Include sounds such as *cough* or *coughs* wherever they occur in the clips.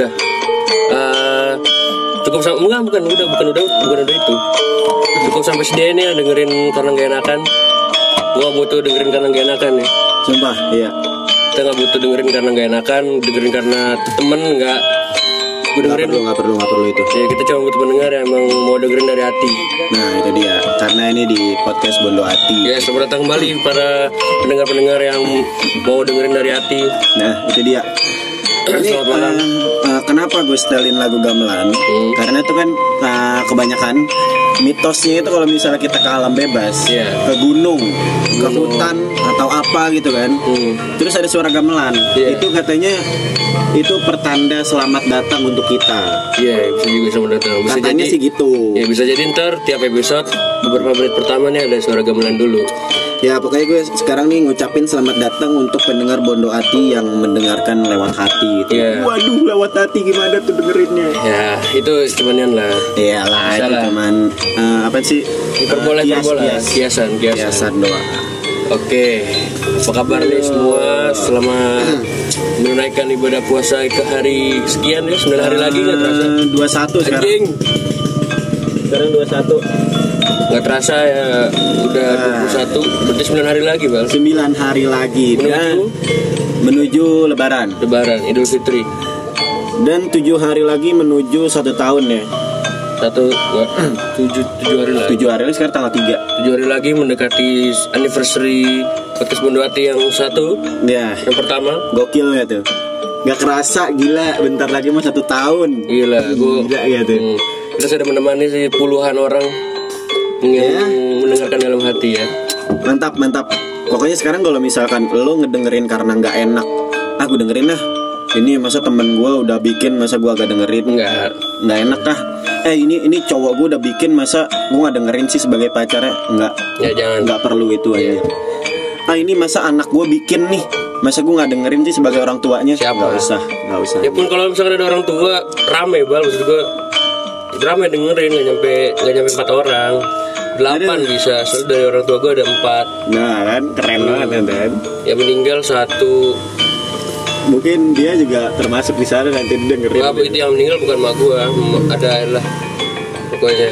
udah Eh, cukup sama enggak bukan udah bukan udah bukan udah itu cukup sampai sini nih dengerin karena gak enakan gua nggak butuh dengerin karena gak enakan nih Sumpah, iya. kita nggak butuh dengerin karena gak enakan dengerin karena temen nggak gue Nggak dengerin perlu, nggak perlu, nggak perlu itu. ya kita cuma butuh pendengar yang emang mau dengerin dari hati Nah, itu dia. Karena ini di podcast Bondo Ati. ya selamat datang kembali para pendengar-pendengar yang mau dengerin dari hati Nah, itu dia. Ini Selamat malam. eh, kenapa gue setelin lagu gamelan? Hmm. Karena itu kan eh, kebanyakan mitosnya itu kalau misalnya kita ke alam bebas, Iya. ke gunung, ke hutan atau apa gitu kan. Hmm. Terus ada suara gamelan. Iya. Itu katanya itu pertanda selamat datang untuk kita. Iya, bisa juga selamat datang. Bisa Katanya jadi, sih gitu. Ya bisa jadi ntar tiap episode beberapa menit pertama nih ada suara gamelan dulu. Ya pokoknya gue sekarang nih ngucapin selamat datang untuk pendengar Bondo Ati yang mendengarkan lewat hati gitu. Iya. Waduh lewat hati gimana tuh dengerinnya? Ya itu cuman lah. Iya lah Bisa itu lah. cuman eh, apa sih? Hiperbola, Eh, kias, kias. kiasan, kiasan. Kiasan doang. Oke, apa kabar nih semua selama menunaikan ibadah puasa ke hari sekian ya, 9 hari lagi nggak terasa. Eh, 21 sekarang. Anjing, Sekarang 21. Nggak terasa ya udah 21, berarti 9 hari lagi bang. 9 hari lagi dan Menuju menuju lebaran Lebaran, Idul Fitri. dan 7 hari lagi menuju satu tahun ya. Satu, dua, *clears throat* tujuh, tujuh hari lagi. 7 hari lagi sekarang tanggal 3. Tujuh hari lagi mendekati anniversary podcast Bondowati yang satu, Ya, yang pertama. gokil ya tuh. Gak kerasa gila bentar lagi mau satu tahun. Gila, gue Gila gitu. Hmm, kita sudah menemani sih puluhan orang yang Ya. mendengarkan dalam hati ya. Mantap, mantap. Pokoknya sekarang kalau misalkan lo ngedengerin karena nggak enak, aku dengerin lah. Ini masa temen gue udah bikin, masa gue agak dengerin Enggak. nggak enak kah? Eh ini ini cowok gue udah bikin, masa gue nggak dengerin sih sebagai pacarnya? Nggak, Ya jangan. nggak perlu itu Iya. aja. Ah ini masa anak gue bikin nih, masa gue nggak dengerin sih sebagai orang tuanya? Siapa? Nggak usah, nggak usah. Ya pun kalau misalkan ada orang tua rame bal, maksud gue rame dengerin nggak nyampe nggak nyampe empat orang. Delapan bisa, soalnya dari orang tua gue ada empat. Nah kan keren banget kan? Dan. Yang meninggal satu. Mungkin dia juga termasuk di sana nanti dengerin. Apa itu yang meninggal bukan mak gue, ada lah. Pokoknya.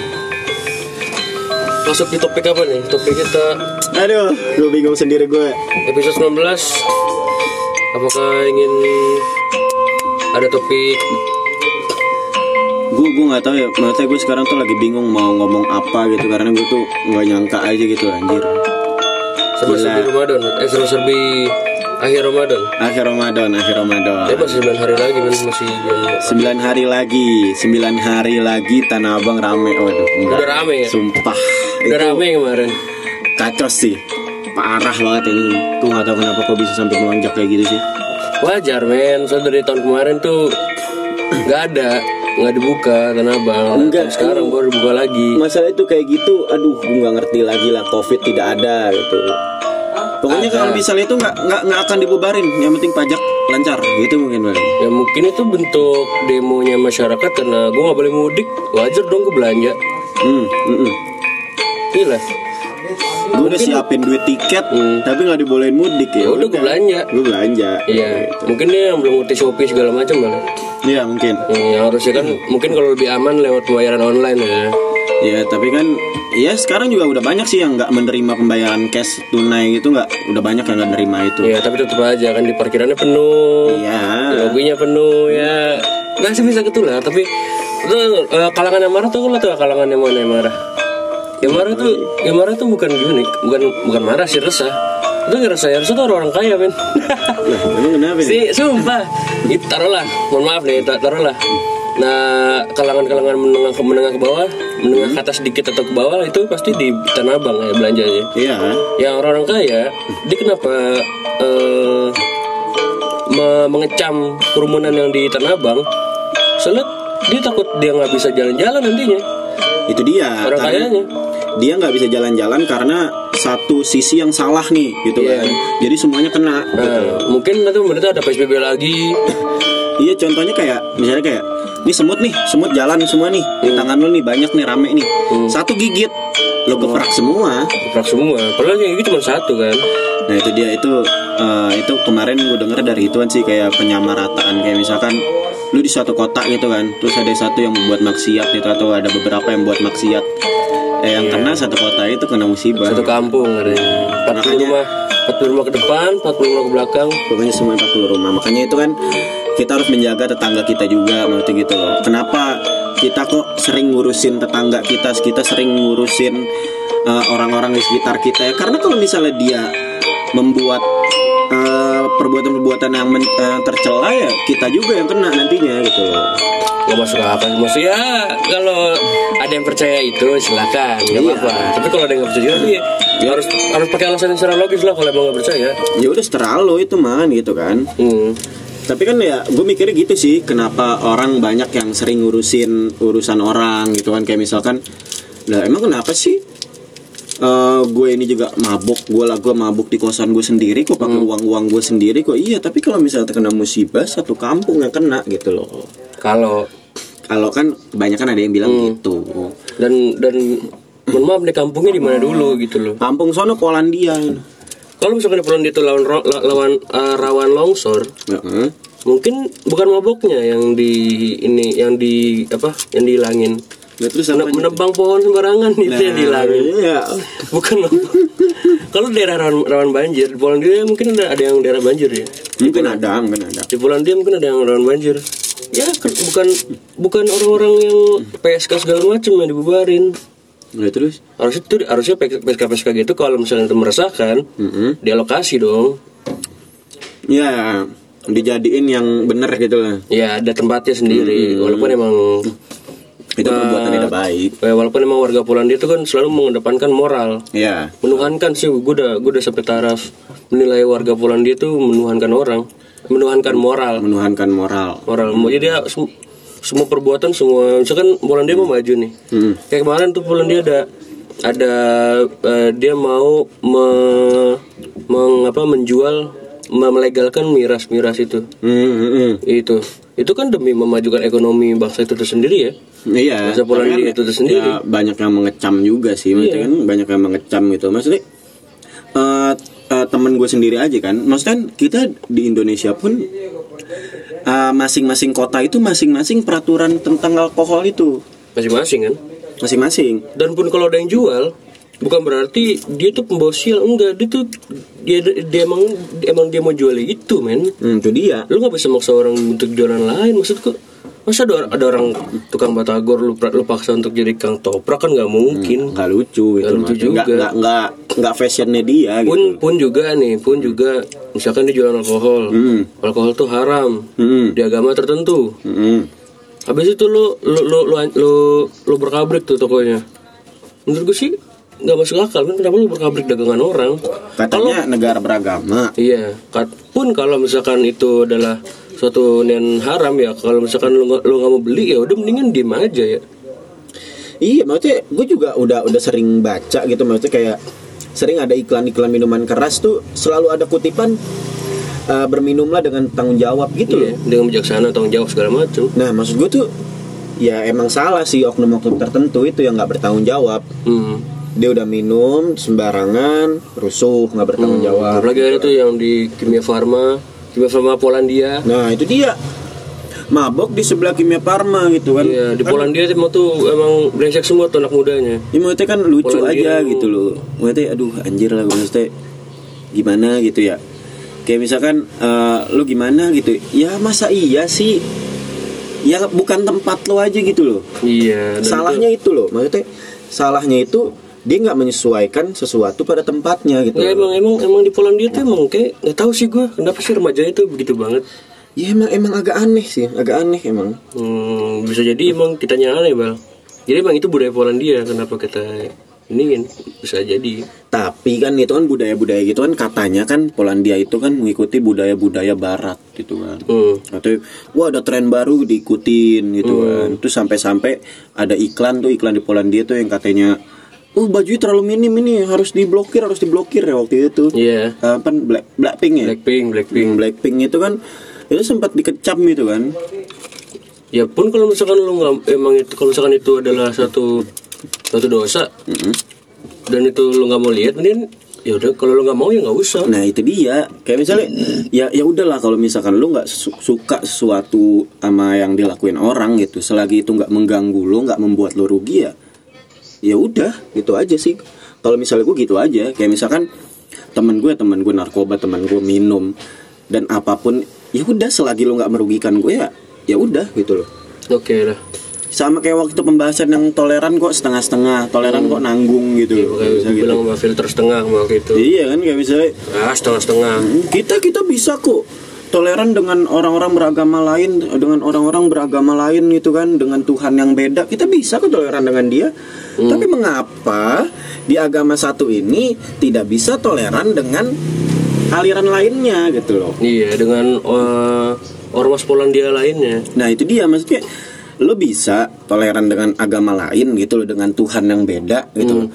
Masuk di topik apa nih? Topik kita Aduh, gue bingung sendiri gue. episode 19 apakah ingin ada topik gue gue nggak tahu ya. Maksudnya gue sekarang tuh lagi bingung mau ngomong apa gitu karena gue tuh nggak nyangka aja gitu anjir. Serba-serbi Ramadan. Eh serba-serbi akhir Ramadan. Akhir Ramadan akhir Ramadan. Ya masih 9 hari lagi men. Masih sembilan hari lagi. Sembilan hari lagi Tanah Abang rame. Waduh enggak. Udah rame ya? Sumpah. Udah rame kemarin. Kacau sih. Parah banget ini. Gue nggak tahu kenapa kok bisa sampai melonjak kayak gitu sih. Wajar men. Soalnya dari tahun kemarin tuh nggak ada nggak dibuka Tanah Abang Enggak, sekarang baru dibuka lagi. Masalah itu kayak gitu aduh gue nggak ngerti lagi lah covid tidak ada gitu. Pokoknya Ada. kalau misalnya itu nggak nggak nggak akan dibubarin yang penting pajak lancar gitu mungkin bang. Ya mungkin itu bentuk demonya masyarakat karena gue nggak boleh mudik wajar dong gue belanja. Hmm, hmm, hmm. gila gue udah siapin duit tiket Hmm. tapi nggak dibolehin mudik ya ya udah gue belanja. Gue belanja. Iya, mungkin dia yang belum ngerti Shopee segala macam kali. Iya mungkin Hmm, harusnya kan mungkin kalau lebih aman lewat pembayaran online ya. ya tapi kan ya sekarang juga udah banyak sih yang nggak menerima pembayaran cash tunai gitu nggak udah banyak yang nggak nerima itu Iya, tapi tetap aja kan di parkirannya penuh, iya lobinya penuh ya. Nggak sih bisa lah, tapi itu eh, kalangan yang marah tuh lo tau kalangan yang mana yang marah? Yang marah tuh, yang marah tuh bukan gini, bukan bukan marah sih resah. Itu nggak resah, ya resah tuh orang-orang kaya men. emang kenapa si sumpah, itu taruhlah, mohon maaf nih, tar- taruhlah. Nah, kalangan-kalangan menengah ke menengah ke bawah, menengah ke atas sedikit atau ke bawah itu pasti di Tanah Abang ya belanjanya. iya yang orang-orang kaya dia kenapa eh, me- mengecam kerumunan yang di Tanah Abang? Soalnya dia takut dia nggak bisa jalan-jalan nantinya. Itu dia orang kayanya. dia nggak bisa jalan-jalan karena satu sisi yang salah nih gitu Iya. kan. Jadi semuanya kena nah, mungkin nanti pemerintah ada PSBB lagi. *laughs* Iya contohnya kayak misalnya kayak ini semut nih semut jalan semua nih di tangan lu nih banyak nih rame nih. Satu gigit lo geprak semua. Geprak semua. Padahal yang itu cuma satu kan. Nah itu dia itu eh, itu kemarin gue denger dari ituan sih kayak penyamarataan kayak misalkan lu di suatu kota gitu kan terus ada satu yang membuat maksiat gitu atau ada beberapa yang buat maksiat eh yang kena satu kota itu kena musibah Satu kampung katanya. 40 Makanya- rumah, 40 rumah ke depan, 40 rumah ke belakang. pokoknya semua 40 rumah makanya itu kan kita harus menjaga tetangga kita juga maksudnya gitu loh kenapa kita kok sering ngurusin tetangga kita kita sering ngurusin eh, orang-orang di sekitar kita ya karena kalau misalnya dia membuat eh, perbuatan-perbuatan yang men- eh, tercela ya kita juga yang kena nantinya gitu. Loh Gak masuk akal ya Kalau ada yang percaya itu silakan. Gak Iya. apa-apa. Tapi kalau ada yang gak percaya ya, ya harus harus pakai alasan yang secara logis lah Kalau emang gak percaya. Ya udah seterah lo itu man gitu kan. Hmm. tapi kan ya gue mikirnya gitu sih kenapa orang banyak yang sering ngurusin urusan orang gitu kan. Kayak misalkan lah emang kenapa sih Eh gue ini juga mabuk gue lah gue mabuk di kosan gue sendiri kok pakai uang uang gue sendiri kok. Iya tapi kalau misalnya terkena musibah satu kampung yang kena gitu loh. Kalau kalau kan kebanyakan ada yang bilang gitu. Dan dan Mohon maaf nih kampungnya di mana dulu gitu loh. Kampung sono Polandia. Kalau misalkan di Polandia itu lawan lawan eh, rawan longsor Heeh. Mungkin bukan maboknya yang di ini yang di apa yang dihilangin Nah, terus apa menebang pohon sembarangan itu yang dihilangin Iya. *laughs* bukan kalau daerah rawan, rawan banjir di Polandia mungkin ada ada yang daerah banjir ya? Mungkin ada mungkin ada. Di Polandia mungkin ada yang rawan banjir. Ya ke- bukan bukan orang-orang yang PSK segala macam yang dibubarin. Nah, terus? Harusnya itu harusnya PSK PSK gitu kalau misalnya itu meresahkan Mm-mm. dialokasi dong. Ya dijadiin yang bener gitu lah. Ya ada tempatnya sendiri. Walaupun emang itu perbuatan tidak baik. Eh, walaupun emang warga Polandia itu kan selalu mengedepankan moral. Ya menuhankan sih gue udah gue udah sampai taraf. Menilai warga Polandia itu menuhankan orang. Menuhankan moral. Menuhankan moral. Moral. Jadi dia sem- semua perbuatan semua misalkan Polandia mau maju nih. Hmm. kayak kemarin tuh Polandia ada ada eh, dia mau me, meng- apa, menjual me- melegalkan miras miras itu. Hmm, hmm. itu itu kan demi memajukan ekonomi bangsa itu tersendiri ya Iya, Bahasa Polandia kan itu tersendiri. ya, banyak yang mengecam juga sih, maksudnya kan banyak yang mengecam gitu. Maksudnya eh eh, temen gue sendiri aja kan, maksudnya kan kita di Indonesia pun eh, masing-masing kota itu masing-masing peraturan tentang alkohol itu masing-masing kan masing-masing. dan pun kalau ada yang jual bukan berarti dia tuh pembawa sial enggak dia tuh dia, dia emang emang dia mau jual itu men Hmm, itu dia. lu nggak bisa maksa orang untuk jualan lain maksudku masa ada, ada orang tukang batagor lu, lu paksa untuk jadi kang toprak kan nggak mungkin Nggak lucu itu, Nggak lucu juga. nggak nggak nggak fashionnya dia gitu. pun pun juga nih pun juga misalkan dia jualan alkohol Hmm. alkohol tuh haram Hmm. di agama tertentu Hmm. habis itu lu lu lu lu, lu, lu berkabrik tuh tokonya menurut gue sih nggak masuk akal kan kenapa lu berkabrik dagangan orang Katanya negara beragama. Iya, kat- pun kalau misalkan itu adalah suatu nian haram ya, kalau misalkan lu nggak lu nggak mau beli ya udah mendingan diem aja ya. Iya, maksudnya gue juga udah udah sering baca gitu, maksudnya kayak sering ada iklan-iklan minuman keras tuh selalu ada kutipan eh, berminumlah dengan tanggung jawab gitu Iya, loh. dengan bijaksana tanggung jawab segala macam. Nah, maksud gue tuh ya emang salah sih oknum-oknum tertentu itu yang nggak bertanggung jawab. Hmm. Dia udah minum sembarangan, rusuh, nggak bertanggung jawab. Apalagi ada tuh yang di Kimia Farma, Kimia Farma Polandia. Nah, itu dia. Mabok di sebelah Kimia Farma gitu kan. Iya, di Polandia emang tuh emang brengsek semua tuh anak mudanya. Ya maksudnya kan lucu Polandia aja tuh- gitu loh Maksudnya aduh anjir lah maksudnya Gimana gitu ya Kayak misalkan eh, lu gimana gitu Ya masa iya sih Ya bukan tempat lo aja gitu loh Iya. Salahnya itu loh Maksudnya salahnya itu Dia nggak menyesuaikan sesuatu pada tempatnya gitu itu- Ya, emang emang emang di Polandia tuh emang kayak nggak tahu sih gue kenapa sih remaja itu begitu banget. Ya emang emang agak aneh sih Agak aneh emang Hmm, bisa jadi emang kitanya aneh bal. Jadi emang itu budaya Polandia kenapa kita ini kan bisa jadi. Tapi kan itu kan budaya-budaya gitu kan Katanya kan Polandia itu kan mengikuti budaya-budaya barat gitu kan Hmm. Atau wah ada tren baru diikutin gitu kan. Terus sampai-sampai ada iklan tuh iklan di Polandia tuh yang katanya Oh bajunya terlalu minim ini harus diblokir harus diblokir ya waktu itu. Iya. Apa Black Blackpink ya? Blackpink, Blackpink. Hmm, Blackpink itu kan itu sempat dikecam gitu kan. Ya pun kalau misalkan lu nggak emang itu kalau misalkan itu adalah satu satu dosa, Mm-mm. dan itu lu nggak mau lihat mending ya udah kalau lu nggak mau ya nggak usah Nah itu dia kayak misalnya ya ya udahlah kalau misalkan lu nggak su- suka sesuatu sama yang dilakuin orang gitu selagi itu nggak mengganggu lu nggak membuat lu rugi ya ya udah gitu aja sih. Kalau misalnya gue gitu aja kayak misalkan temen gue temen gue narkoba temen gue minum dan apa pun ya udah selagi lu nggak merugikan gue ya ya udah gitu loh. Oke lah sama kayak waktu pembahasan yang toleran kok setengah-setengah toleran kok nanggung gitu loh. kayak Bisa gitu. bilang filter setengah sama gitu iya kan kayak misalnya ah setengah setengah kita kita bisa kok toleran dengan orang-orang beragama lain dengan orang-orang beragama lain itu kan dengan Tuhan yang beda. Kita bisa kok toleran dengan dia. Tapi mengapa di agama satu ini tidak bisa toleran dengan aliran lainnya gitu loh? Iya dengan uh, ormas Polandia lainnya. Nah itu dia. Maksudnya lo bisa toleran dengan agama lain gitu loh dengan Tuhan yang beda gitu loh.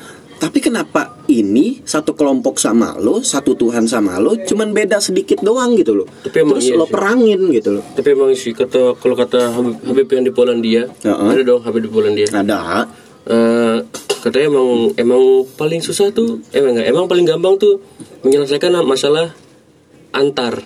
Tapi kenapa ini satu kelompok sama lo, satu Tuhan sama lo, cuman beda sedikit doang gitu loh. Tapi emang Terus iya lo sih. perangin gitu loh. tapi emang sih kata kalau kata Habib, Habib yang di Polandia Heeh. ada dong Habib di Polandia Ada. Eh, katanya emang emang paling susah tuh emang enggak emang paling gampang tuh menyelesaikan masalah antar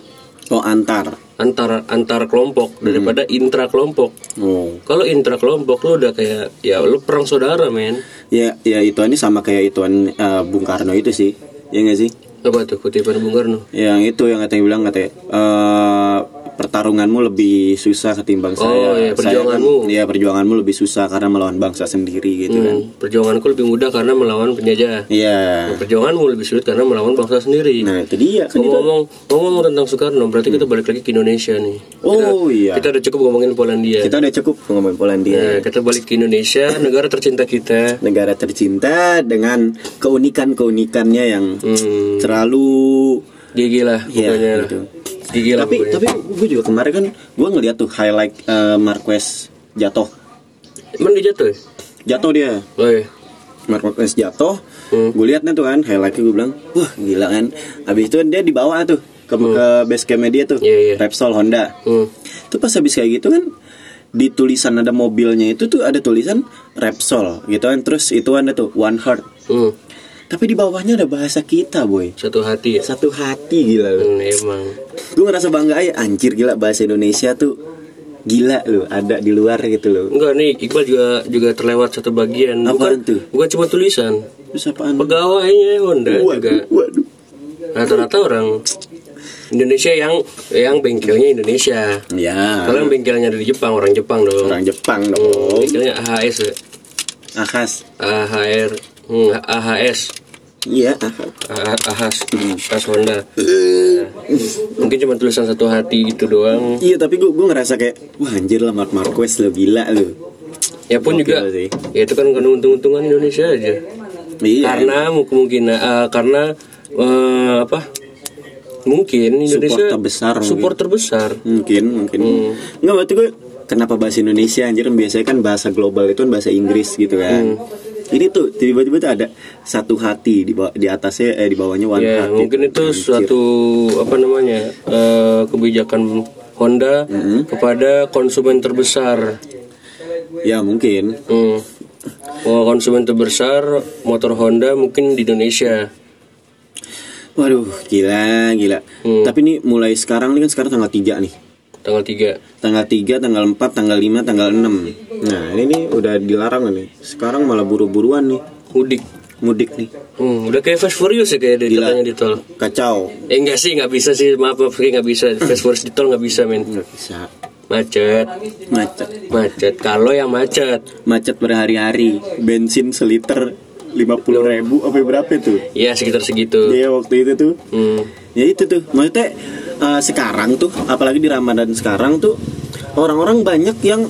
Oh antar. Antar antar kelompok daripada intra kelompok Oh. kalau intra kelompok lu udah kayak ya lu perang saudara men Ya ya itu ini sama kayak ituan eh, Bung Karno itu sih. Ya nggak sih? apa tuh kutipan Bung Karno Yang itu yang katanya bilang katanya eh, pertarunganmu lebih susah ketimbang Oh, saya. iya, Saya kan- perjuanganmu. Iya, perjuanganmu lebih susah karena melawan bangsa sendiri gitu kan. Hmm, perjuanganku lebih mudah karena melawan penjajah Iya. perjuanganmu lebih sulit karena melawan bangsa sendiri Nah, itu dia kan itu. ngomong ngomong tentang Soekarno berarti kita balik lagi ke Indonesia nih Oh iya. kita udah cukup ngomongin Polandia Kita udah cukup ngomongin Polandia. Nah, kita balik ke Indonesia negara tercinta kita Negara tercinta dengan keunikan-keunikannya yang hmm, terlalu gigi lah Iya, pokoknya gitu. Gigi lah tapi pokoknya. tapi gue juga kemarin kan gue ngeliat tuh highlight eh, Marquez jatuh emang dia jatuh ya? jatuh dia oh iya Marquez jatuh Hmm. gue liatnya tuh kan highlightnya gue bilang wah gila kan habis itu dia dibawa tuh ke, ke base campnya dia tuh Hmm. Iya, iya. Repsol Honda hmm. itu pas habis kayak gitu kan di tulisan ada mobilnya itu tuh ada tulisan Repsol gitu kan terus itu ada tuh One Heart Hmm. Tapi di bawahnya ada bahasa kita boy. Satu hati. Ya satu hati gila lu. Hmm, emang. Gue ngerasa bangga aja anjir gila bahasa Indonesia tuh gila lu ada di luar gitu loh enggak nih Iqbal juga juga terlewat satu bagian. Apaan bukan tuh? bukan cuma tulisan. Terus apaan? Pegawainya Honda juga. waduh. Waduh rata-rata orang Indonesia yang yang bengkelnya Indonesia. Ya kalau yang bengkelnya dari Jepang orang Jepang dong. Orang Jepang Hmm, dong bengkelnya AHS ya. ahas AHR hmm, AHS iya. Ah- Ahas Ahas Honda. Mungkin cuma tulisan satu hati gitu doang. Iya tapi gue gue ngerasa kayak wah anjir lah Mark Marquez lo gila lu. Ya pun Gokil juga sih. ya itu kan karena untung-untungan Indonesia aja. Iya. Karena mu- kemungkinan eh, karena eh, apa mungkin Indonesia Support terbesar mungkin. support terbesar mungkin mungkin. Hmm. nggak berarti gue kenapa bahasa Indonesia anjir? Biasanya kan bahasa global itu kan bahasa Inggris gitu kan. Hmm. Ini tuh tiba-tiba tuh ada satu hati di bawah di atasnya eh di bawahnya one ya heart mungkin itu Anjir. suatu apa namanya eh, kebijakan Honda Hmm. kepada konsumen terbesar ya mungkin Hmm. Oh, konsumen terbesar motor Honda mungkin di Indonesia. waduh gila gila Hmm. tapi nih mulai sekarang nih kan sekarang tanggal 3 nih Tanggal 3. tanggal 3, tanggal 4, tanggal 5, tanggal 6 Nah ini nih udah dilarang nih Sekarang malah buru-buruan nih Mudik. Mudik nih Hmm, udah kayak Fast Furious ya kayak di di tol. Kacau Eh enggak sih, nggak bisa sih. Maaf, maaf, kayak nggak bisa. Fast Furious di tol nggak bisa, men. Nggak bisa Macet. Macet Macet. Kalau yang macet, Macet berhari-hari Bensin seliter 50 ribu apa berapa tuh ya sekitar segitu. Dia waktu itu tuh Hmm. Ya itu tuh Maksudnya eh, sekarang tuh Apalagi di Ramadan sekarang tuh Orang-orang banyak yang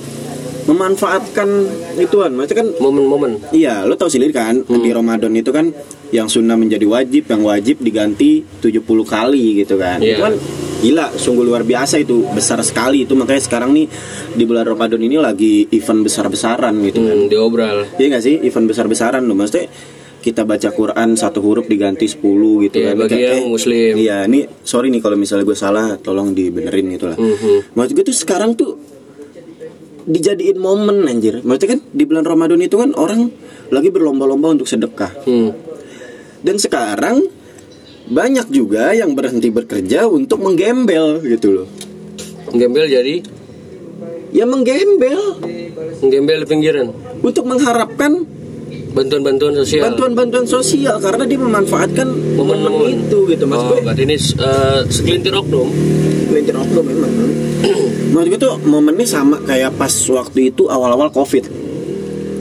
Memanfaatkan ituan Maksudnya kan Momen-momen. Iya, lo tau sendiri kan di Ramadan itu kan yang sunnah menjadi wajib, yang wajib diganti 70 kali gitu kan. Iya. Itu kan gila, sungguh luar biasa itu, besar sekali itu makanya sekarang nih di bulan Ramadan ini lagi event besar-besaran gitu kan. Hmm, diobral. Iya gak sih? Event besar-besaran loh maksudnya kita baca Quran satu huruf diganti 10 gitu Iya, kan. bagi Kayak- yang muslim. Iya, ini sorry nih kalau misalnya gue salah, tolong dibenerin gitu lah. Mhm. Maksud gue tuh sekarang tuh dijadiin momen anjir. Maksudnya kan di bulan Ramadan itu kan orang lagi berlomba-lomba untuk sedekah. Hmm. dan sekarang banyak juga yang berhenti bekerja untuk menggembel gitu loh Gembel jadi ya menggembel gembel di pinggiran. untuk mengharapkan Bantuan-bantuan sosial. bantuan-bantuan sosial karena dia memanfaatkan momen itu gitu mas oh, gue berarti ini eh, segelintir oknum. Kelintir oknum memang *clears throat* Menurut gue tuh momennya sama kayak pas waktu itu awal-awal covid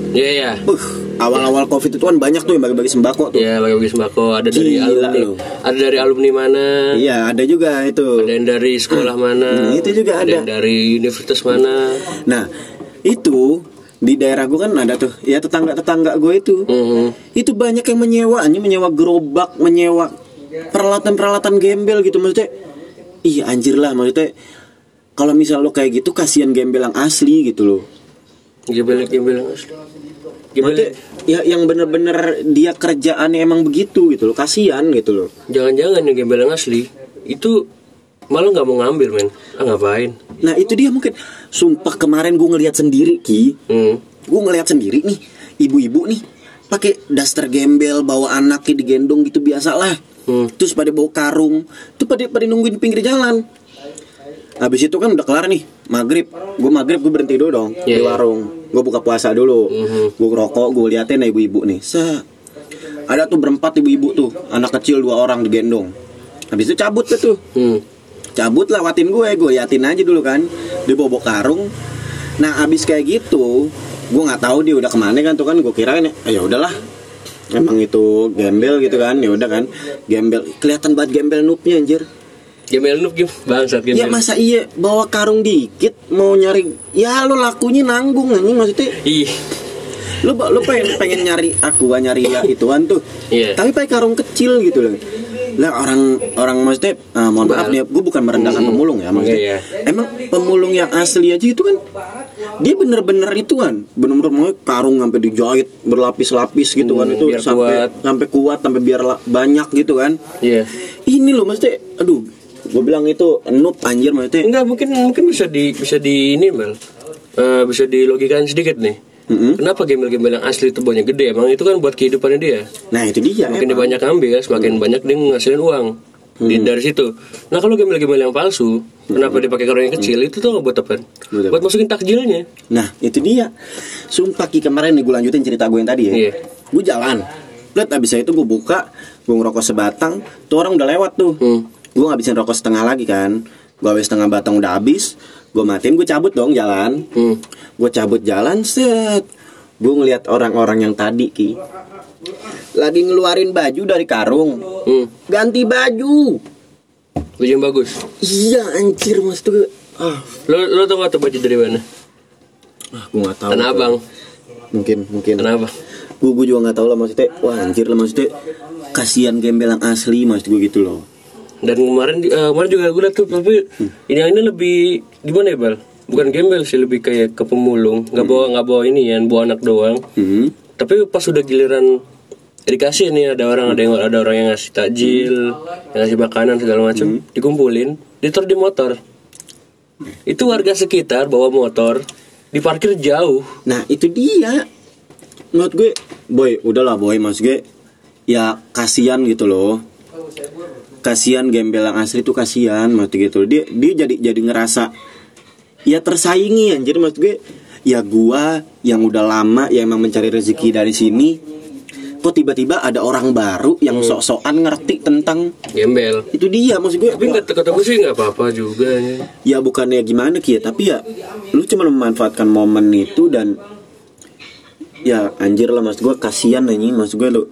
Iya ya. Buh, awal-awal covid itu kan banyak tuh yang bagi-bagi sembako tuh Ya bagi-bagi sembako ada dari Gila alumni, lu. ada dari alumni mana, Iya ada juga itu ada yang dari sekolah *clears throat* mana, Hmm, itu juga ada. yang dari universitas mana. Nah itu di daerah gue kan ada tuh ya tetangga-tetangga gue itu. Mhm. itu banyak yang menyewa hanya menyewa gerobak menyewa peralatan-peralatan gembel gitu maksudnya. Iya anjir lah maksudnya. Kalau misal lo kayak gitu kasihan gembel yang asli gitu loh. Gembel gembel yang asli. Maksudnya ya yang bener-bener dia kerjaannya emang begitu gitu loh kasihan gitu loh. Jangan-jangan yang gembel yang asli. Itu malah nggak mau ngambil men. Ah ngapain? nah itu dia mungkin. Sumpah kemarin gue ngelihat sendiri ki. Hmm. gue ngelihat sendiri nih ibu-ibu nih pakai daster gembel bawa anaknya digendong gitu biasa lah Hmm. terus pada bawa karung. Tuh pada pada nungguin pinggir jalan. Habis itu kan udah kelar nih maghrib. Gue maghrib gue berhenti dulu dong di Iya, warung. Gue buka puasa dulu. Mhm. gue rokok gue liatin nah ibu-ibu nih. Se ada tuh berempat ibu-ibu tuh anak kecil dua orang digendong. Habis itu cabut tuh. Hmm. Cabut lewatin gue gue liatin aja dulu kan bawa bawa karung. Nah abis kayak gitu gue nggak tahu dia udah ke mana kan tuh kan gue kirain ya udahlah. Emang itu gembel gitu kan ya udah kan. Gembel kelihatan banget gembel noobnya anjir. Gembel noob gim bangsat gembel. ya masa iya bawa karung dikit mau nyari ya lo lakunya nanggung anjing maksudnya. Ih. lo lo pengen pengen nyari aku nyari ya ituan tuh. Iya. tapi pakai karung kecil gitu loh lah orang orang maksudnya ah, mohon maaf nih gue bukan merendahkan pemulung ya maksudnya Iya, emang pemulung yang asli aja itu kan dia bener-bener ituan bener-bener mau karung sampai dijahit berlapis-lapis gitu kan Hmm, itu biar sampai kuat. sampai kuat sampai biar banyak gitu kan Iya. ini loh maksudnya aduh gue bilang itu noob anjir maksudnya Enggak mungkin mungkin bisa di bisa di ini Mel. Eh, bisa dilogikan sedikit nih. Mm-mm. Kenapa gembel-gembel yang asli itu banyak gede? Emang itu kan buat kehidupannya dia. nah itu dia Makin dia banyak ambil, semakin banyak dia ngasilin uang. Di, dari situ. Nah kalau gembel-gembel yang palsu, kenapa dipakai karung yang kecil? Itu tuh buat apa? Buat masukin takjilnya. Nah itu dia Sumpah Ki kemarin nih gue lanjutin cerita gue yang tadi ya Iya. Gue jalan Lihat abis itu gue buka Gue ngerokok sebatang Tuh orang udah lewat tuh Hmm. Gue ngabisin rokok setengah lagi kan Gue habis setengah batang udah habis Gue matiin gue cabut dong jalan Hmm. Gue cabut jalan set Gue ngeliat orang-orang yang tadi Ki Lagi ngeluarin baju dari karung Hmm. Ganti baju Baju yang bagus. Iya anjir mas tuh Ah, Lo lo tau gak tuh baju dari mana? ah gue gak tahu Tanah. Abang. Mungkin mungkin Tanah Abang. gue gue juga nggak tahu lah maksudnya wah anjir lah maksudnya kasihan gembel yang asli maksud gue gitu loh Dan kemarin eh, kemarin juga gue liat tuh tapi ini ini lebih gimana ya bal? Bukan gembel sih lebih kayak ke pemulung. Nggak bawa nggak bawa ini ya, bawa anak doang. hmm. Tapi pas udah giliran dikasih nih ada orang ada yang ada orang yang ngasih takjil, yang ngasih makanan segala macam, dikumpulin, ditaruh di motor. Itu warga sekitar bawa motor, diparkir jauh. nah itu dia menurut gue boy udahlah boy maksud gue ya kasihan gitu loh kasihan gembel yang asli tuh kasihan maksud gitu. Dia dia jadi jadi ngerasa ya tersaingi anjir maksud gue ya gua yang udah lama ya emang mencari rezeki dari sini kok tiba-tiba ada orang baru yang sok-sokan ngerti tentang Gembel. itu dia maksud gue Tapi nggak kata gue sih nggak apa-apa juga ya. ya bukannya gimana Ki ya tapi ya lu cuma memanfaatkan momen itu dan ya anjir lah mas gue kasihan anjing mas gue lu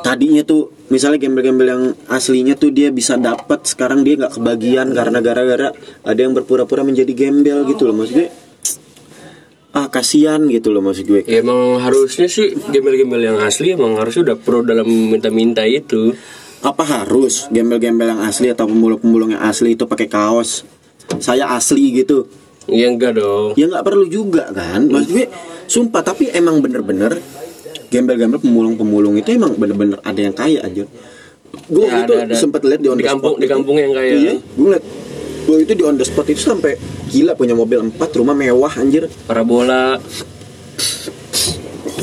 tadinya tuh misalnya gembel-gembel yang aslinya tuh dia bisa dapat sekarang dia nggak kebagian karena gara-gara ada yang berpura-pura menjadi gembel gitu loh. Gue ah kasihan gitu loh maksud gue. Ya emang harusnya sih gembel-gembel yang asli emang harusnya udah pro dalam minta-minta itu. apa harus gembel-gembel yang asli atau pemulung-pemulung yang asli itu pakai kaos? Saya asli gitu. Ya enggak dong. ya nggak perlu juga kan. Maksud gue sumpah tapi emang bener-bener gembel-gembel pemulung-pemulung itu emang bener-bener ada yang kaya aja gue Ya, itu sempet lihat di on Di kampung- di kampung yang kaya. iya gue liat gue itu di on the spot itu sampai gila punya mobil 4 rumah mewah anjir. Parabola.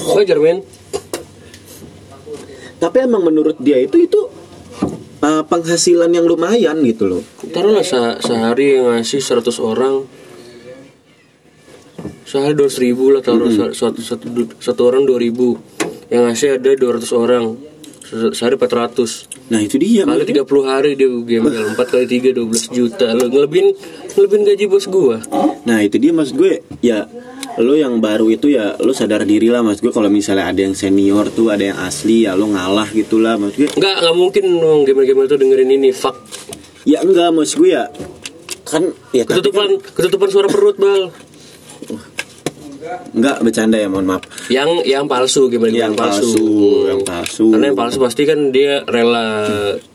Wajar men. tapi emang menurut dia itu itu uh, penghasilan yang lumayan gitu loh. Taruhlah se- sehari ngasih 100 orang. Sehari 200 ribu lah taruh se- satu, satu, satu orang 2000 yang ngasih ada 200 orang. Se- sehari 400 nah itu dia kali 30 hari dia gembel *laughs* 4 kali 3 12 juta. Lo ngelebihin ngelebihin gaji bos gua. Nah itu dia maksud gue ya lo yang baru itu ya lo sadar diri lah maksud gue kalau misalnya ada yang senior tuh ada yang asli ya lo ngalah gitulah maksud gue. Nggak nggak mungkin dong gembel-gembel tuh dengerin ini fuck. Ya enggak maksud gue ya kan ya tapi kan, ketutupan ketutupan suara perut bal *laughs* enggak bercanda ya mohon maaf. Yang yang palsu gimana yang palsu? yang palsu. Karena yang palsu pasti kan dia rela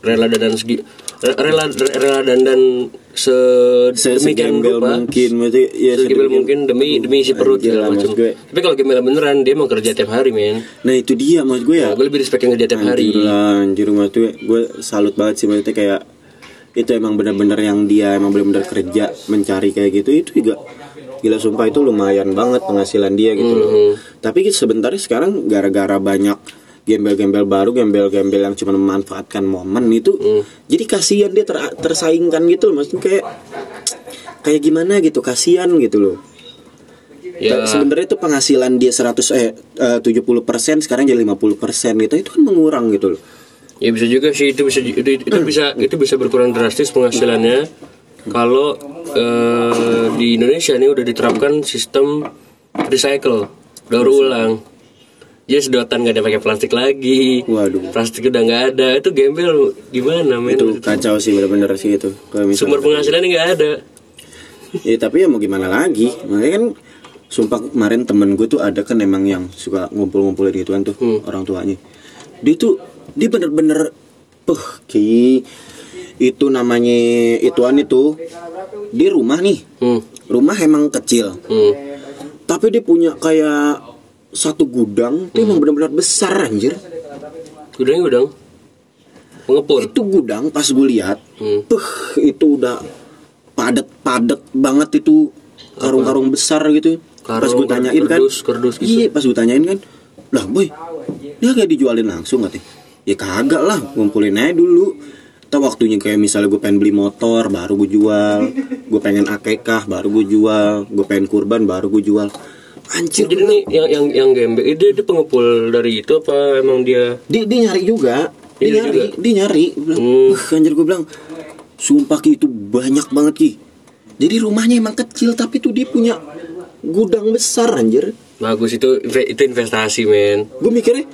rela dandan segi rela rela dandan sedemikian segembel rupa. mungkin maksudnya ya segembel sedemikian- mungkin demi demi isi perut segala lah, macam. gue. tapi kalau gembel beneran dia mau kerja tiap hari men. Nah itu dia maksud gue ya. Gue lebih respect yang kerja tiap hari. Anjir lah, anjir gue, gue salut banget sih maksudnya kayak itu emang benar-benar yang dia emang benar-benar kerja mencari kayak gitu itu juga gila sumpah itu lumayan banget penghasilan dia gitu loh. Tapi sebenarnya sekarang gara-gara banyak gembel-gembel baru, gembel-gembel yang cuma memanfaatkan momen itu, jadi kasihan dia ter- tersaingkan gitu loh, maksudnya kayak kayak gimana gitu, kasihan gitu loh. ya Sebenarnya itu penghasilan dia 100 eh eh, 70% sekarang jadi 50% gitu. Itu kan mengurang gitu loh. ya bisa juga sih itu bisa itu, itu bisa itu bisa berkurang drastis penghasilannya kalau eh, di Indonesia ini udah diterapkan sistem recycle daur ulang jadi sedotan nggak ada pakai plastik lagi Waduh. plastik udah nggak ada itu gembel gimana men Itu kacau sih bener-bener sih itu. Sumber penghasilannya nggak ada Ya tapi ya mau gimana lagi. Makanya kan sumpah kemarin temen gue tuh ada kan emang yang suka ngumpul-ngumpulin gituan tuh orang tuanya. Dia tuh dia bener-bener puh ki itu namanya ituan itu di rumah nih. hmm. Rumah emang kecil. Hmm. Tapi dia punya kayak satu gudang tuh emang bener-bener besar anjir. gudangnya gudang pengepul Itu gudang pas gue lihat, Hmm. puh itu udah padat-padat banget itu karung-karung besar gitu. pas Karung, gue tanyain kan, kardus, kardus gitu. iya pas gue tanyain kan, lah boy, dia kayak dijualin langsung katanya. Ya kagak lah, ngumpulin aja dulu. Tahu waktunya kayak misalnya gue pengen beli motor, baru gue jual. Gue pengen akekah, baru gue jual. Gue pengen kurban, baru gue jual. Anjir, jadi nih yang yang yang gembel dia, dia pengepul dari itu apa emang dia dia, dia nyari juga dia Dia nyari juga? dia nyari Gua bilang, Hmm. "Wah, anjir gue bilang sumpah ki itu banyak banget ki jadi rumahnya emang kecil tapi tuh dia punya gudang besar anjir bagus itu itu investasi men gue mikirnya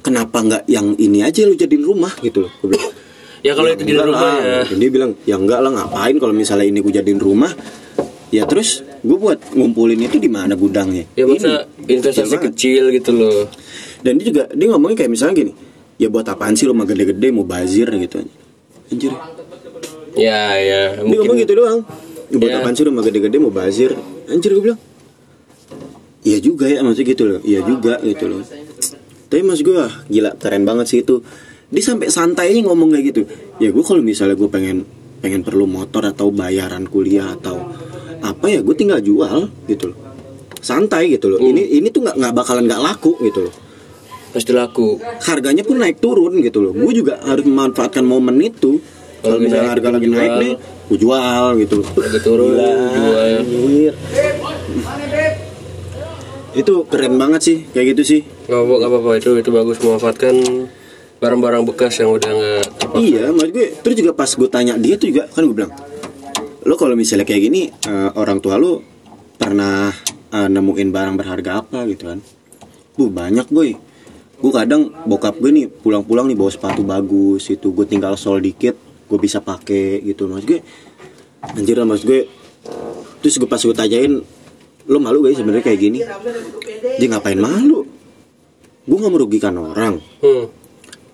kenapa nggak yang ini aja lu jadiin rumah gitu loh gue bilang ya kalau itu di enggak rumah lah. ya dia bilang ya enggak lah ngapain kalau misalnya ini gue jadiin rumah ya terus gue buat ngumpulin itu di mana gudangnya ya masa Ini, investasi kecil banget. kecil gitu loh dan dia juga dia ngomongnya kayak misalnya gini ya buat apaan sih lu mah gede-gede mau bazir gitu anjir ya ya Dia ngomong mungkin gitu doang. Buat Ya. apaan sih rumah gede-gede mau bazir? Anjir gue bilang. Iya juga ya maksudnya gitu loh. Iya juga gitu loh. Tapi maksud gue gila keren banget sih itu. Dia sampai santainya ngomong kayak gitu. Ya gue kalau misalnya gue pengen pengen perlu motor atau bayaran kuliah atau apa ya gue tinggal jual gitu loh. Santai gitu loh. Ini ini tuh nggak nggak bakalan nggak laku gitu loh. pasti laku Harganya pun naik turun gitu loh. Gue juga harus memanfaatkan momen itu. Kalau misalnya naik, harga lagi jual. naik nih, gue jual gitu. Harga turun, Gila, jual. Itu keren banget sih, kayak gitu sih. nggak apa-apa itu itu bagus memanfaatkan barang-barang bekas yang udah nggak Iya, maksud gue. Terus juga pas gue tanya dia tuh juga kan gue bilang, lo kalau misalnya kayak gini, eh, orang tua lo pernah eh, nemuin barang berharga apa gitu kan? Bu banyak boy. Gue kadang bokap gue nih pulang-pulang nih bawa sepatu bagus itu gue tinggal sol dikit gue bisa pakai gitu mas gue anjir lah mas gue terus gue pas gue tanyain lo malu gak sih sebenarnya kayak gini dia ngapain malu gue nggak merugikan orang hmm.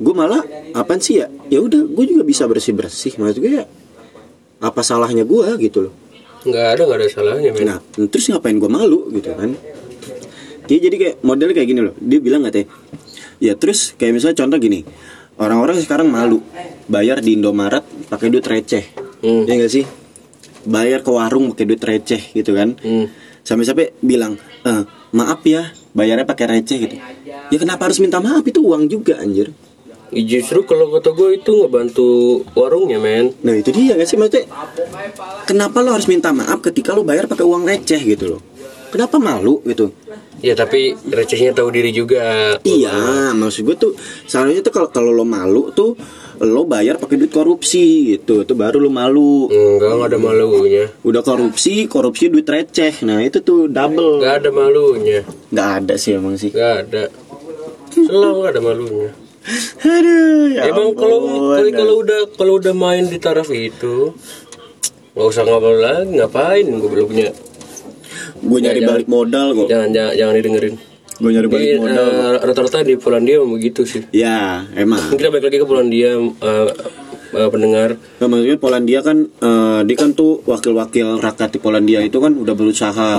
Gue malah apaan sih ya? Ya udah gue juga bisa bersih bersih maksud gue ya apa salahnya gue gitu loh. Nggak ada nggak ada salahnya men. Nah terus ngapain gue malu gitu kan? Dia jadi kayak modelnya kayak gini loh. Dia bilang katanya ya terus kayak misalnya contoh gini orang-orang sekarang malu bayar di Indomaret pakai duit receh. Hmm. ya gak sih? Bayar ke warung pakai duit receh gitu kan? Hmm. sampai-sampai bilang "Eh, maaf ya bayarnya pakai receh gitu. Ya kenapa harus minta maaf? Itu uang juga anjir justru kalau kata gue itu ngebantu warungnya men. Nah itu dia gak sih? Maksudnya Kenapa lo harus minta maaf ketika lo bayar pakai uang receh gitu loh? Kenapa malu gitu? Ya tapi recehnya tahu diri juga. Iya maksud gue tuh Seharusnya tuh kalau kalau lo malu tuh Lo bayar pakai duit korupsi gitu. Itu baru lo malu. Enggak nggak ada malunya. Udah korupsi, korupsi duit receh. Nah itu tuh double. Nggak ada malunya. Nggak ada sih emang sih. Nggak ada. Selalu ada malunya Aduh ya emang kalau kalau udah kalau udah main di taraf itu nggak usah ngobrol lagi ngapain? Gue belum punya Gue nyari jangan. balik modal kok. jangan jangan, jangan didengerin. Gue nyari balik Jadi, modal eh, rata-rata di Polandia begitu sih. Ya emang. Kita balik lagi ke Polandia eh, eh, pendengar Nah, maksudnya Polandia kan eh, dia kan tuh wakil-wakil rakyat di Polandia itu kan udah berusaha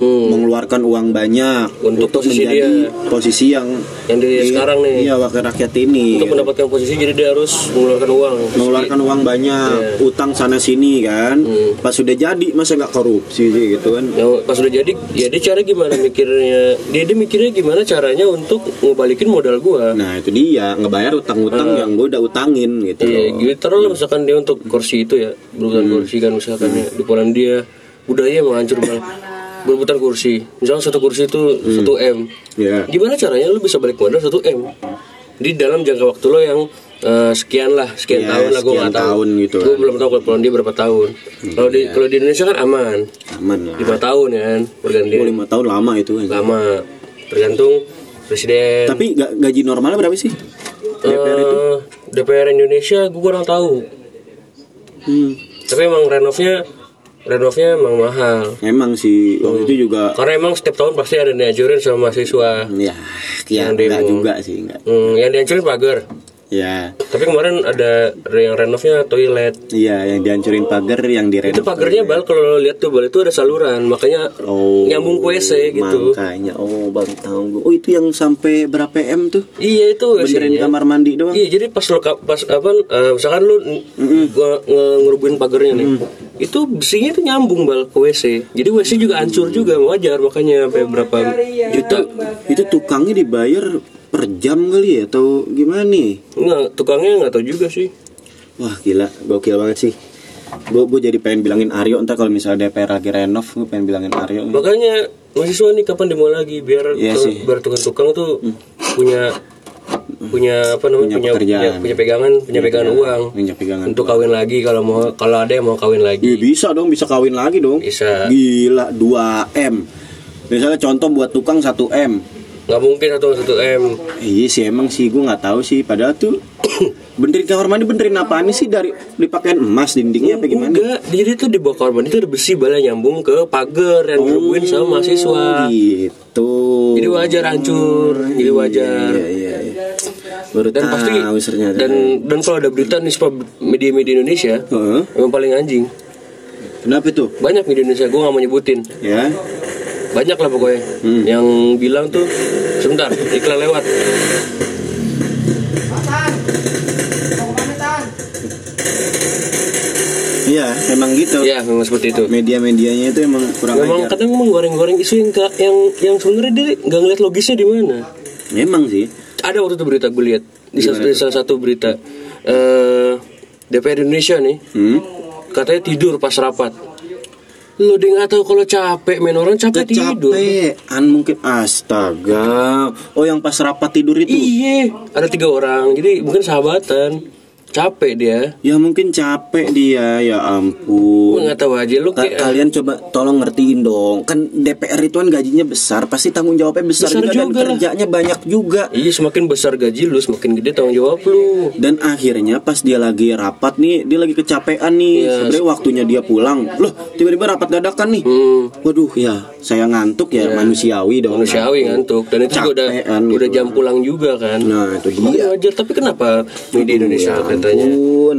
mengeluarkan uang banyak Untuk posisi menjadi dia. posisi yang yang di sekarang nih iya wakil rakyat ini untuk mendapatkan posisi jadi dia harus mengeluarkan uang mengeluarkan uang banyak Iya. utang sana sini kan Hmm. pas sudah jadi masa nggak korupsi sih gitu kan Yang pas udah jadi, ya dia cara gimana mikirnya? Dia dia mikirnya gimana caranya untuk ngebalikin modal gua. nah itu dia ngebayar utang-utang yang gue udah utangin gitu Iya, loh gitu taruhlah misalkan dia untuk kursi itu ya, berebutan kursi kan misalkan ya. di Polandia budaya emang hancur banget. Berebutan kursi, misalnya satu kursi itu satu m. ya Gimana caranya lu bisa balik modal satu m? Di dalam jangka waktu lo yang eh, sekian lah, sekian Iya, tahun lah gue sekian nggak tahu. tahun gitu Gue belum tahu kalau Polandia berapa tahun. Kalau di kalau di Indonesia kan aman, aman lah lima tahun ya kan, Oh, pergantian lima tahun lama itu kan lama, tergantung presiden. tapi ga- gaji normalnya berapa sih DPR itu Eh, DPR Indonesia gue kurang tahu. hmm. Tapi emang renovnya renovnya emang mahal. Emang sih waktu itu juga Karena emang setiap tahun pasti ada yang dihancurin sama mahasiswa. ya ya Yang enggak juga sih enggak. Hmm, yang dihancurin pagar. Ya, Tapi kemarin ada yang renovnya toilet. iya yang dihancurin pagar yang Itu direnov. pagarnya bal kalau lo lihat tuh bal itu ada saluran, makanya Oh, nyambung ke WC gitu. Makanya oh baru tahu gue. Oh itu yang sampai berapa m tuh? Iya itu Benerin kamar mandi doang. Iya jadi pas lo pas apa eh, misalkan lu gua nge- ngerubuhin pagarnya nih. Itu besinya itu nyambung bal ke WC. Jadi WC juga hancur juga wajar makanya sampai berapa juta. Itu tukangnya dibayar per jam kali ya atau gimana nih? Enggak, tukangnya nggak tahu juga sih. Wah gila, gokil banget sih. Gue gue jadi pengen bilangin Aryo ntar kalau misalnya DPR lagi renov, gue pengen bilangin Aryo. Makanya mahasiswa nih kapan demo lagi biar Iya sih. biar tukang-tukang tuh punya punya apa namanya Punya punya pekerjaan. punya, punya pegangan punya pegangan uang Punya pegangan. untuk kawin lagi kalau mau kalau ada yang mau kawin lagi bisa dong, bisa kawin lagi dong. bisa Gila 2 m. Misalnya contoh buat tukang 1 m. nggak mungkin satu satu m Iya sih emang sih gue nggak tahu sih. Padahal tuh *coughs* benerin kamar mandi benerin apaan sih dari dipakein emas dindingnya apa gimana? Enggak, jadi tuh di bawah kamar mandi itu ada besi bala nyambung ke pagar yang dirubuhin sama mahasiswa. Gitu. Jadi wajar hancur, jadi wajar. Iya iya iya. Baru Dan pasti dan dan kalau ada berita nih media-media Indonesia emang paling anjing. Kenapa tuh? Banyak media Indonesia, gue gak mau nyebutin. Ya. Banyak lah pokoknya Hmm. yang bilang tuh sebentar iklan lewat. Iya, emang gitu. Ya memang seperti itu. Media-medianya itu emang kurang Memang ajar. kadang memang goreng-goreng isu yang yang yang sebenarnya dia nggak ngeliat logisnya di mana. Memang sih. ada waktu itu berita gue lihat di, salah- di salah satu berita eh DPR Indonesia nih Hmm. katanya tidur pas rapat lo dia nggak tahu kalau capek main orang capek tidur Kecapean mungkin astaga. Oh yang pas rapat tidur itu. iya ada tiga orang jadi mungkin sahabatan capek dia Ya mungkin capek dia, ya ampun. nggak tahu aja lu Ka- kayak kalian coba tolong ngertiin dong. Kan DPR itu kan gajinya besar, pasti tanggung jawabnya besar, Besar juga, dan juga lah. kerjanya banyak juga. iya semakin besar gaji lu semakin gede tanggung jawab lu Dan akhirnya pas dia lagi rapat nih, dia lagi kecapean nih. Iya. Sebenarnya waktunya dia pulang. Loh, tiba-tiba rapat dadakan nih. hmm, Waduh, ya saya ngantuk ya, manusiawi dong. manusiawi ngantuk dan itu juga udah Capean udah gitu. jam pulang juga kan Nah, itu dia. wajar tapi kenapa media Indonesia Ya itu katanya. ampun.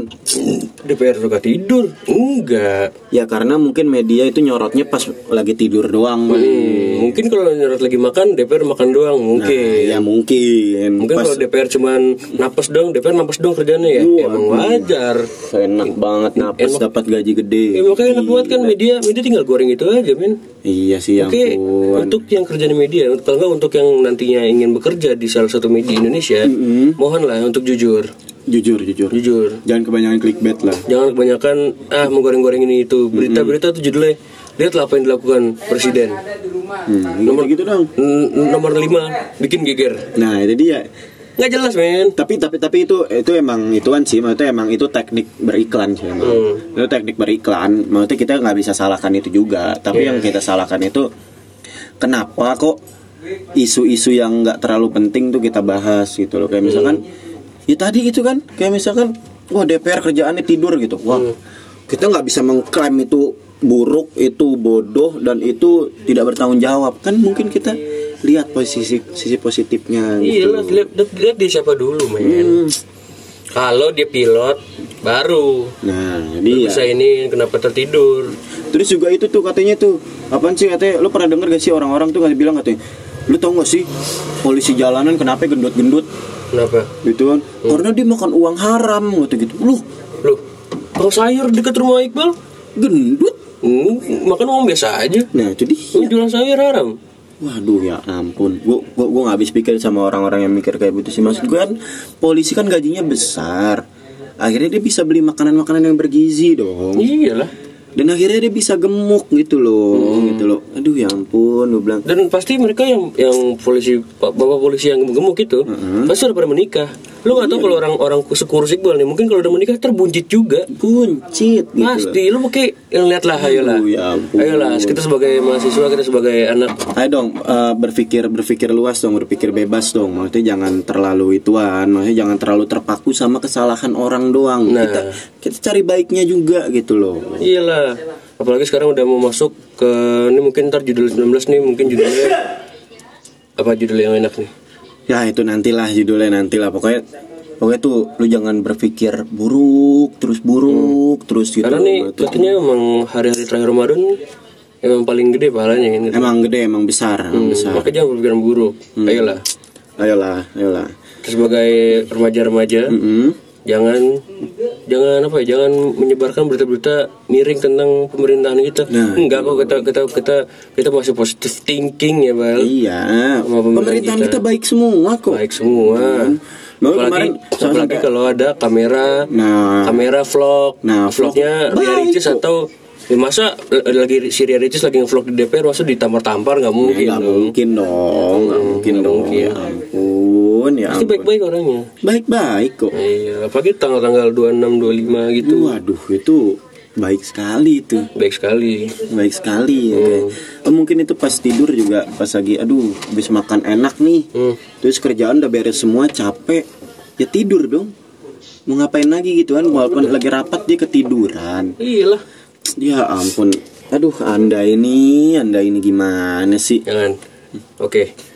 DPR suka tidur enggak Ya karena mungkin media itu nyorotnya pas lagi tidur doang. Hmm, mungkin kalau nyorot lagi makan DPR makan doang mungkin Ya mungkin. mungkin pas kalau DPR cuman napas dong DPR napas dong kerjanya ya emang wajar enak banget napas dapat gaji gede. ya makanya enak banget kan media media tinggal goreng itu aja men Iya sih ya Oke, ampun. untuk yang kerja di media, kalau nggak untuk yang nantinya ingin bekerja di salah satu media Indonesia, mohonlah untuk jujur, Jujur jujur. jujur. Jangan kebanyakan clickbait lah. Jangan kebanyakan ah menggoreng-goreng ini itu. Berita-berita itu judulnya lihatlah apa yang dilakukan presiden. Hmm, nomor gitu dong. Nomor 5 bikin geger. Nah, itu dia. Nggak jelas men. Tapi tapi tapi itu itu emang ituan sih, maksudnya emang itu teknik beriklan sih emang. Hmm. Itu teknik beriklan. Maksudnya kita nggak bisa salahkan itu juga. Tapi yang kita salahkan itu kenapa kok isu-isu yang nggak terlalu penting tuh kita bahas gitu loh. Kayak misalkan ya tadi itu kan kayak misalkan wah DPR kerjaannya tidur gitu. Wah, kita nggak bisa mengklaim itu buruk, itu bodoh dan itu tidak bertanggung jawab. Kan mungkin kita lihat posisi sisi positifnya Iya gitu. lihat, lihat, lihat dia siapa dulu men. Kalau dia pilot, baru Nah, jadi ya. bisa ini kenapa tertidur. Terus juga itu tuh katanya tuh apaan sih katanya lu pernah denger gak sih orang-orang tuh katanya bilang katanya lu tau gak sih polisi jalanan kenapa gendut-gendut Kenapa? gitu kan? Karena dia makan uang haram gitu gitu. Lu Loh, kalau sayur dekat rumah Iqbal, gendut. Hmm, makan uang biasa aja. nah Ini dia jualan sayur haram. waduh ya ampun. Gua gua, gua gak habis pikir sama orang-orang yang mikir kayak gitu sih. Maksud gue kan polisi kan gajinya besar. Akhirnya dia bisa beli makanan-makanan yang bergizi dong. Iyalah. Dan akhirnya dia bisa gemuk gitu loh gitu loh aduh ya ampun gue bilang Dan pasti mereka yang yang polisi bapak polisi yang gemuk itu pasti udah pada menikah. Lu nggak tahu kalau orang-orang sekurus Iqbal nih mungkin kalau udah menikah terbuncit juga. buncit gitu loh. Pasti lu pakai yang lihatlah ayolah. Aduh, ya ampun. Ayolah, kita sebagai mahasiswa, kita sebagai anak Ayo dong eh, berpikir berpikir luas dong berpikir bebas dong maksudnya jangan terlalu ituan maksudnya jangan terlalu terpaku sama kesalahan orang doang Nah. kita kita cari baiknya juga gitu loh Iyalah. Apalagi sekarang udah mau masuk ke ini mungkin ntar judul 19 nih mungkin judulnya apa judul yang enak nih? ya itu nantilah judulnya nantilah pokoknya pokoknya tuh lu jangan berpikir buruk terus buruk terus gitu Karena nih Maksudnya- katanya emang hari-hari terakhir Ramadan emang paling gede pahalanya kan gitu. emang gede emang besar emang besar Maka jangan berpikiran buruk. Ayolah. ayolah ayolah Terus sebagai remaja-remaja Mm-mm. jangan jangan apa ya jangan menyebarkan berita-berita miring tentang pemerintahan kita. Nah. enggak kok kita kita kita kita masih positive thinking ya bal. Iya. Pemerintahan pemerintahan kita. kita baik semua kok. Baik semua. Bahwa apalagi kemarin apalagi kalau ada kamera nah. kamera vlog. Nah, vlog vlognya Ria Ricis atau ya masa lagi si Ria Ricis lagi ngevlog di DPR masa ditampar-tampar? Nggak mungkin nggak dong. mungkin dong. Nggak mungkin nggak dong. mungkin. ya ampun ya pasti ampun. baik-baik orangnya. Baik-baik kok. Iya apalagi tanggal-tanggal 26 25 gitu. Waduh itu baik sekali itu. Baik sekali. Baik sekali ya kayak. Oh, mungkin itu pas tidur juga pas lagi aduh habis makan enak nih. Hmm. terus kerjaan udah beres semua capek. Ya tidur dong. Mau ngapain lagi gitu kan walaupun lagi rapat dia ketiduran. Iyalah. Ya ampun. Aduh anda ini anda ini gimana sih? Jangan. Oke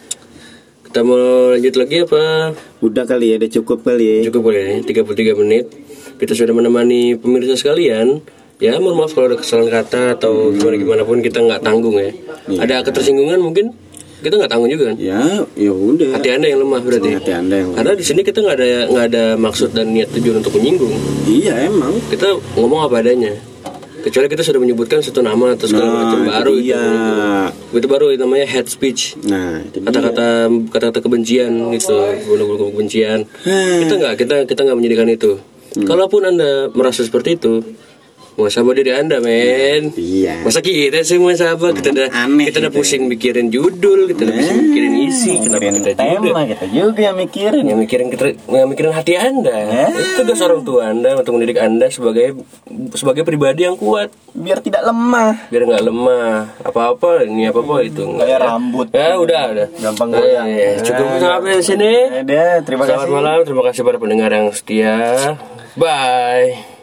kita mau lanjut lagi apa? Udah kali ya udah cukup kali ya. Cukup boleh 33 menit. Kita sudah menemani pemirsa sekalian. Ya mohon maaf kalau ada kesalahan kata atau gimana gimana pun kita nggak tanggung ya. Ada ketersinggungan mungkin? Kita nggak tanggung juga kan? Ya ya udah. Hati anda yang lemah berarti. Hati anda yang karena di sini kita nggak ada nggak ada maksud dan niat tujuan untuk menyinggung. Iya emang. Kita ngomong apa adanya kecuali kita sudah menyebutkan satu nama atau segala Nah, macam itu baru itu. dia. itu baru itu namanya head speech. Nah itu kata-kata kata-kata kebencian gitu bunuh-bunuh kebencian. Hmm. kita nggak kita kita nggak menyediakan itu. Kalaupun anda merasa seperti itu muasabah diri anda men. Iya. Masa kita sih muasabah kita udah Aneh kita udah gitu ya. pusing mikirin judul kita udah pusing mikirin isi kenapa kita juga kita juga yang mikirin. Yang mikirin kita yang mikirin hati anda. Itu tugas orang tua anda untuk mendidik anda sebagai sebagai pribadi yang kuat. Biar tidak lemah. Biar nggak lemah. Apa apa ini apa apa itu nggak Kayak ya. rambut. ya udah udah. Gampang Eh, goyang. ya, cukup sampai sini. Ada, terima selamat malam terima kasih para pendengar yang setia. Bye